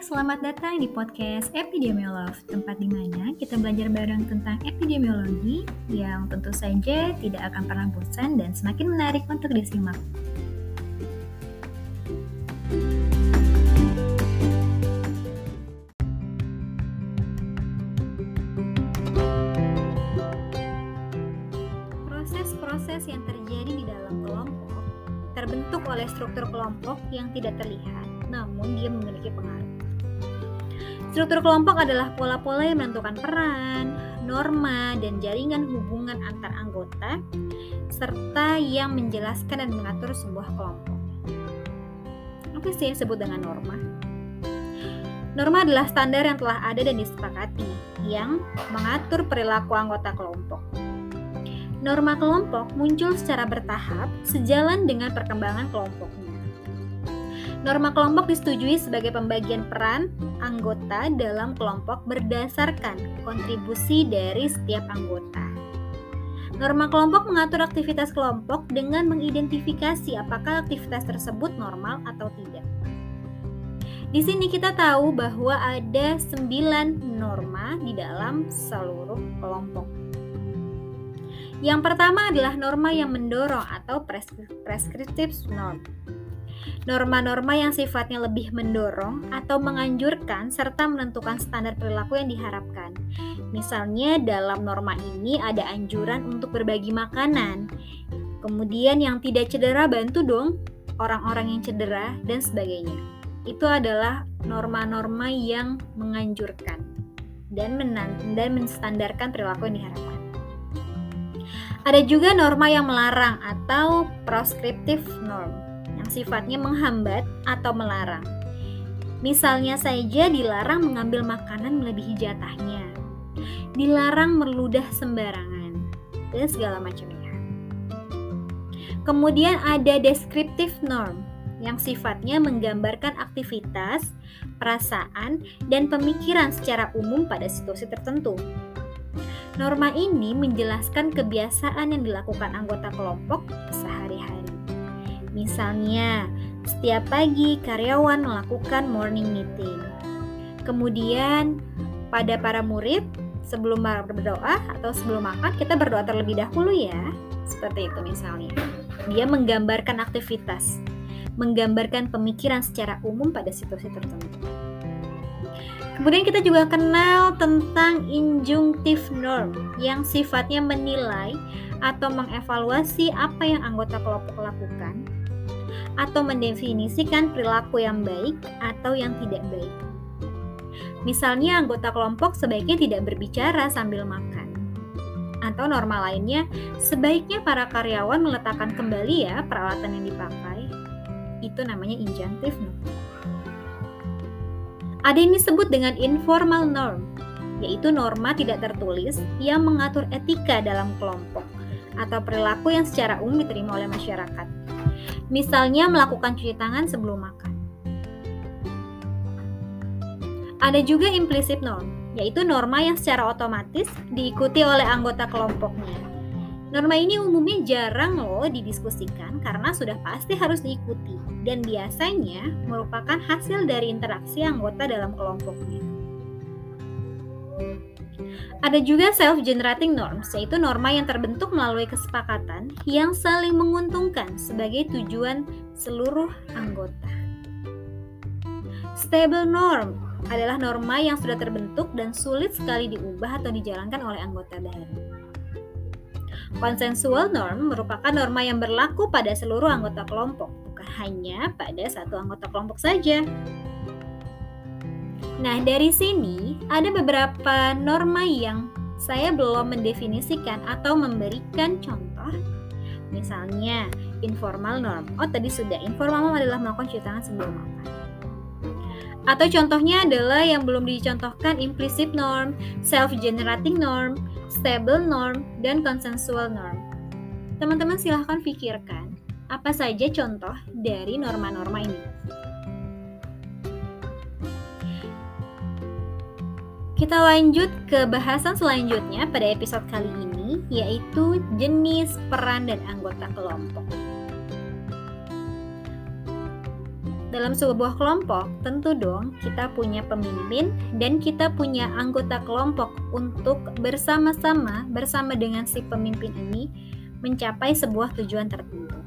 selamat datang di podcast Epidemiolog, tempat di mana kita belajar bareng tentang epidemiologi yang tentu saja tidak akan pernah bosan dan semakin menarik untuk disimak. Proses-proses yang terjadi di dalam kelompok terbentuk oleh struktur kelompok yang tidak terlihat, namun dia memiliki pengaruh. Struktur kelompok adalah pola-pola yang menentukan peran, norma, dan jaringan hubungan antar anggota, serta yang menjelaskan dan mengatur sebuah kelompok. Apa sih yang disebut dengan norma? Norma adalah standar yang telah ada dan disepakati, yang mengatur perilaku anggota kelompok. Norma kelompok muncul secara bertahap sejalan dengan perkembangan kelompoknya. Norma kelompok disetujui sebagai pembagian peran anggota dalam kelompok berdasarkan kontribusi dari setiap anggota. Norma kelompok mengatur aktivitas kelompok dengan mengidentifikasi apakah aktivitas tersebut normal atau tidak. Di sini kita tahu bahwa ada 9 norma di dalam seluruh kelompok. Yang pertama adalah norma yang mendorong atau prescriptive norm. Norma-norma yang sifatnya lebih mendorong atau menganjurkan serta menentukan standar perilaku yang diharapkan. Misalnya dalam norma ini ada anjuran untuk berbagi makanan. Kemudian yang tidak cedera bantu dong orang-orang yang cedera dan sebagainya. Itu adalah norma-norma yang menganjurkan dan dan menstandarkan perilaku yang diharapkan. Ada juga norma yang melarang atau proscriptive norm sifatnya menghambat atau melarang. Misalnya saja dilarang mengambil makanan melebihi jatahnya, dilarang meludah sembarangan, dan segala macamnya. Kemudian ada descriptive norm yang sifatnya menggambarkan aktivitas, perasaan, dan pemikiran secara umum pada situasi tertentu. Norma ini menjelaskan kebiasaan yang dilakukan anggota kelompok sehari-hari. Misalnya, setiap pagi karyawan melakukan morning meeting. Kemudian, pada para murid, sebelum berdoa atau sebelum makan, kita berdoa terlebih dahulu ya. Seperti itu misalnya. Dia menggambarkan aktivitas, menggambarkan pemikiran secara umum pada situasi tertentu. Kemudian kita juga kenal tentang injunctive norm yang sifatnya menilai atau mengevaluasi apa yang anggota kelompok lakukan atau mendefinisikan perilaku yang baik atau yang tidak baik. Misalnya anggota kelompok sebaiknya tidak berbicara sambil makan. Atau norma lainnya, sebaiknya para karyawan meletakkan kembali ya peralatan yang dipakai. Itu namanya injunctive norm. Ada yang disebut dengan informal norm, yaitu norma tidak tertulis yang mengatur etika dalam kelompok atau perilaku yang secara umum diterima oleh masyarakat. Misalnya melakukan cuci tangan sebelum makan. Ada juga implicit norm, yaitu norma yang secara otomatis diikuti oleh anggota kelompoknya. Norma ini umumnya jarang loh didiskusikan karena sudah pasti harus diikuti dan biasanya merupakan hasil dari interaksi anggota dalam kelompoknya. Ada juga self-generating norms, yaitu norma yang terbentuk melalui kesepakatan yang saling menguntungkan sebagai tujuan seluruh anggota. Stable norm adalah norma yang sudah terbentuk dan sulit sekali diubah atau dijalankan oleh anggota baru. Consensual norm merupakan norma yang berlaku pada seluruh anggota kelompok, bukan hanya pada satu anggota kelompok saja. Nah, dari sini ada beberapa norma yang saya belum mendefinisikan atau memberikan contoh. Misalnya, informal norm. Oh, tadi sudah. Informal norm adalah melakukan cuci tangan sebelum makan. Atau contohnya adalah yang belum dicontohkan implicit norm, self-generating norm, stable norm, dan consensual norm. Teman-teman silahkan pikirkan apa saja contoh dari norma-norma ini. Kita lanjut ke bahasan selanjutnya pada episode kali ini, yaitu jenis peran dan anggota kelompok. dalam sebuah kelompok, tentu dong kita punya pemimpin dan kita punya anggota kelompok untuk bersama-sama bersama dengan si pemimpin ini mencapai sebuah tujuan tertentu.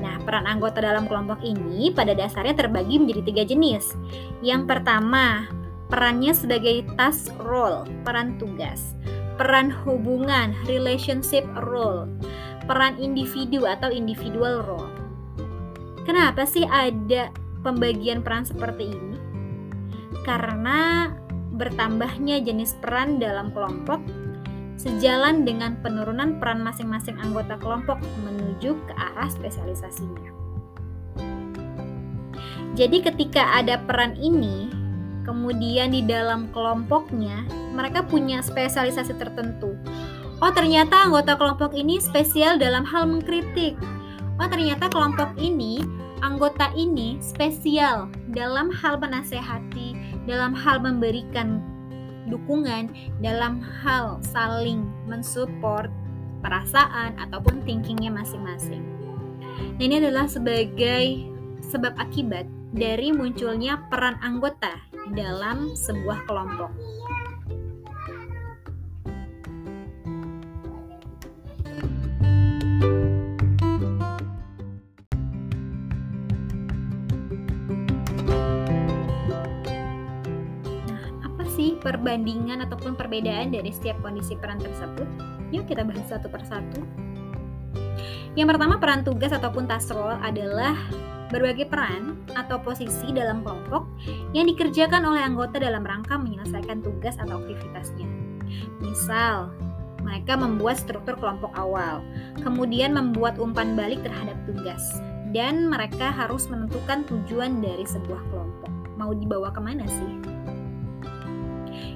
Nah, peran anggota dalam kelompok ini pada dasarnya terbagi menjadi tiga jenis. Yang pertama, perannya sebagai task role, peran tugas. Peran hubungan, relationship role. Peran individu atau individual role. Kenapa sih ada pembagian peran seperti ini? Karena bertambahnya jenis peran dalam kelompok sejalan dengan penurunan peran masing-masing anggota kelompok menuju ke arah spesialisasinya. Jadi ketika ada peran ini, kemudian di dalam kelompoknya mereka punya spesialisasi tertentu. Oh, ternyata anggota kelompok ini spesial dalam hal mengkritik. Oh, ternyata kelompok ini, anggota ini spesial dalam hal menasehati, dalam hal memberikan dukungan dalam hal saling mensupport perasaan ataupun thinkingnya masing-masing. Nah ini adalah sebagai sebab akibat dari munculnya peran anggota dalam sebuah kelompok. perbandingan ataupun perbedaan dari setiap kondisi peran tersebut? Yuk kita bahas satu persatu. Yang pertama peran tugas ataupun task role adalah berbagai peran atau posisi dalam kelompok yang dikerjakan oleh anggota dalam rangka menyelesaikan tugas atau aktivitasnya. Misal, mereka membuat struktur kelompok awal, kemudian membuat umpan balik terhadap tugas, dan mereka harus menentukan tujuan dari sebuah kelompok. Mau dibawa ke mana sih?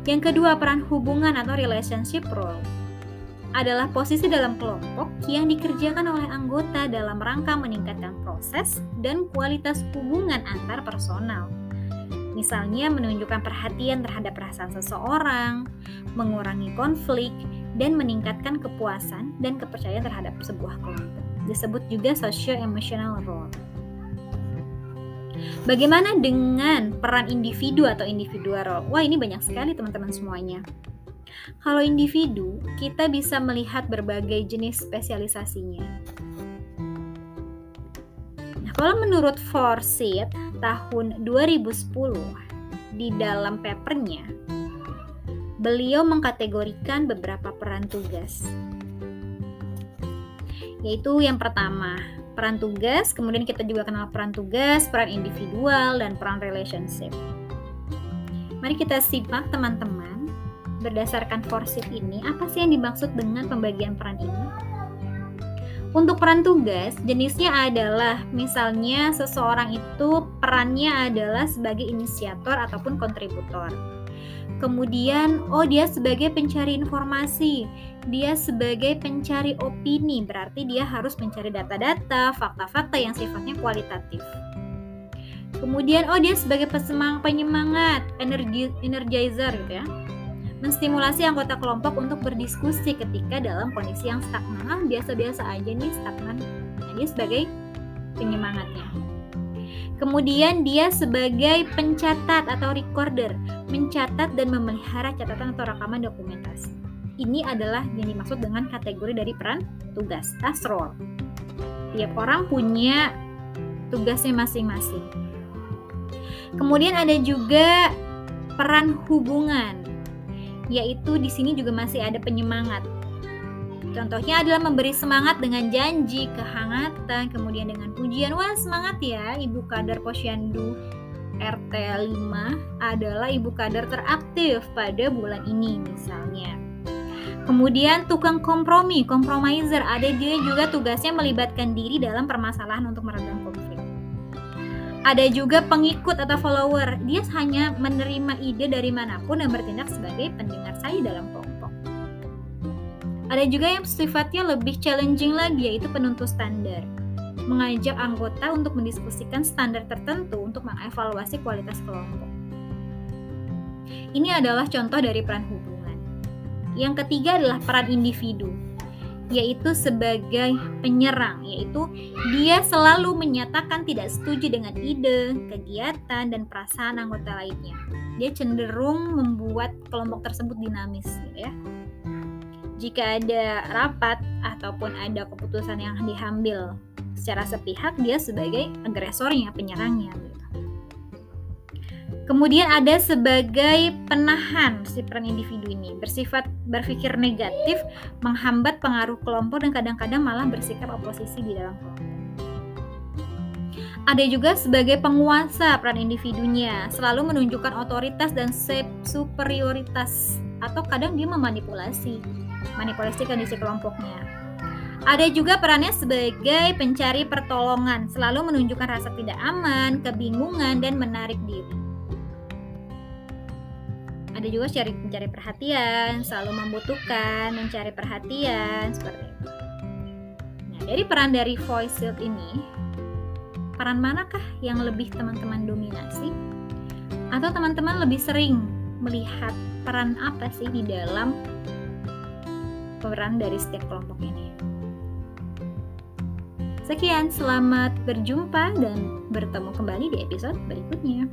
Yang kedua, peran hubungan atau relationship role adalah posisi dalam kelompok yang dikerjakan oleh anggota dalam rangka meningkatkan proses dan kualitas hubungan antar personal. Misalnya menunjukkan perhatian terhadap perasaan seseorang, mengurangi konflik, dan meningkatkan kepuasan dan kepercayaan terhadap sebuah kelompok. Disebut juga socio-emotional role. Bagaimana dengan peran individu atau individual role? Wah, ini banyak sekali teman-teman semuanya. Kalau individu, kita bisa melihat berbagai jenis spesialisasinya. Nah, kalau menurut Forsyth tahun 2010 di dalam papernya, beliau mengkategorikan beberapa peran tugas. Yaitu yang pertama, peran tugas, kemudian kita juga kenal peran tugas, peran individual, dan peran relationship. Mari kita simak teman-teman, berdasarkan Forsyth ini, apa sih yang dimaksud dengan pembagian peran ini? Untuk peran tugas, jenisnya adalah misalnya seseorang itu perannya adalah sebagai inisiator ataupun kontributor. Kemudian, oh dia sebagai pencari informasi, dia sebagai pencari opini, berarti dia harus mencari data-data, fakta-fakta yang sifatnya kualitatif. Kemudian, oh dia sebagai pesemang penyemangat, energi energizer gitu ya. Menstimulasi anggota kelompok untuk berdiskusi ketika dalam kondisi yang stagnan. Biasa-biasa aja nih stagnan. Nah, dia sebagai penyemangatnya. Kemudian dia sebagai pencatat atau recorder, mencatat dan memelihara catatan atau rekaman dokumentasi. Ini adalah yang dimaksud dengan kategori dari peran tugas, task role. Tiap orang punya tugasnya masing-masing. Kemudian ada juga peran hubungan, yaitu di sini juga masih ada penyemangat. Contohnya adalah memberi semangat dengan janji, kehangatan, kemudian dengan pujian. Wah, semangat ya Ibu Kader Posyandu RT 5 adalah ibu kader teraktif pada bulan ini misalnya. Kemudian tukang kompromi, compromiser, ada dia juga tugasnya melibatkan diri dalam permasalahan untuk meredam konflik. Ada juga pengikut atau follower, dia hanya menerima ide dari mana pun dan bertindak sebagai pendengar saya dalam kelompok. Ada juga yang sifatnya lebih challenging lagi yaitu penuntut standar. Mengajak anggota untuk mendiskusikan standar tertentu untuk mengevaluasi kualitas kelompok. Ini adalah contoh dari peran hubungan. Yang ketiga adalah peran individu, yaitu sebagai penyerang, yaitu dia selalu menyatakan tidak setuju dengan ide, kegiatan, dan perasaan anggota lainnya. Dia cenderung membuat kelompok tersebut dinamis, gitu ya. Jika ada rapat ataupun ada keputusan yang diambil secara sepihak, dia sebagai agresornya, penyerangnya. Gitu. Kemudian ada sebagai penahan si peran individu ini, bersifat berpikir negatif, menghambat pengaruh kelompok dan kadang-kadang malah bersikap oposisi di dalam kelompok. Ada juga sebagai penguasa peran individunya, selalu menunjukkan otoritas dan superioritas atau kadang dia memanipulasi, manipulasi kondisi kelompoknya. Ada juga perannya sebagai pencari pertolongan, selalu menunjukkan rasa tidak aman, kebingungan, dan menarik diri ada juga cari mencari perhatian, selalu membutuhkan mencari perhatian seperti itu. Nah, dari peran dari voice field ini, peran manakah yang lebih teman-teman dominasi? Atau teman-teman lebih sering melihat peran apa sih di dalam peran dari setiap kelompok ini? Sekian, selamat berjumpa dan bertemu kembali di episode berikutnya.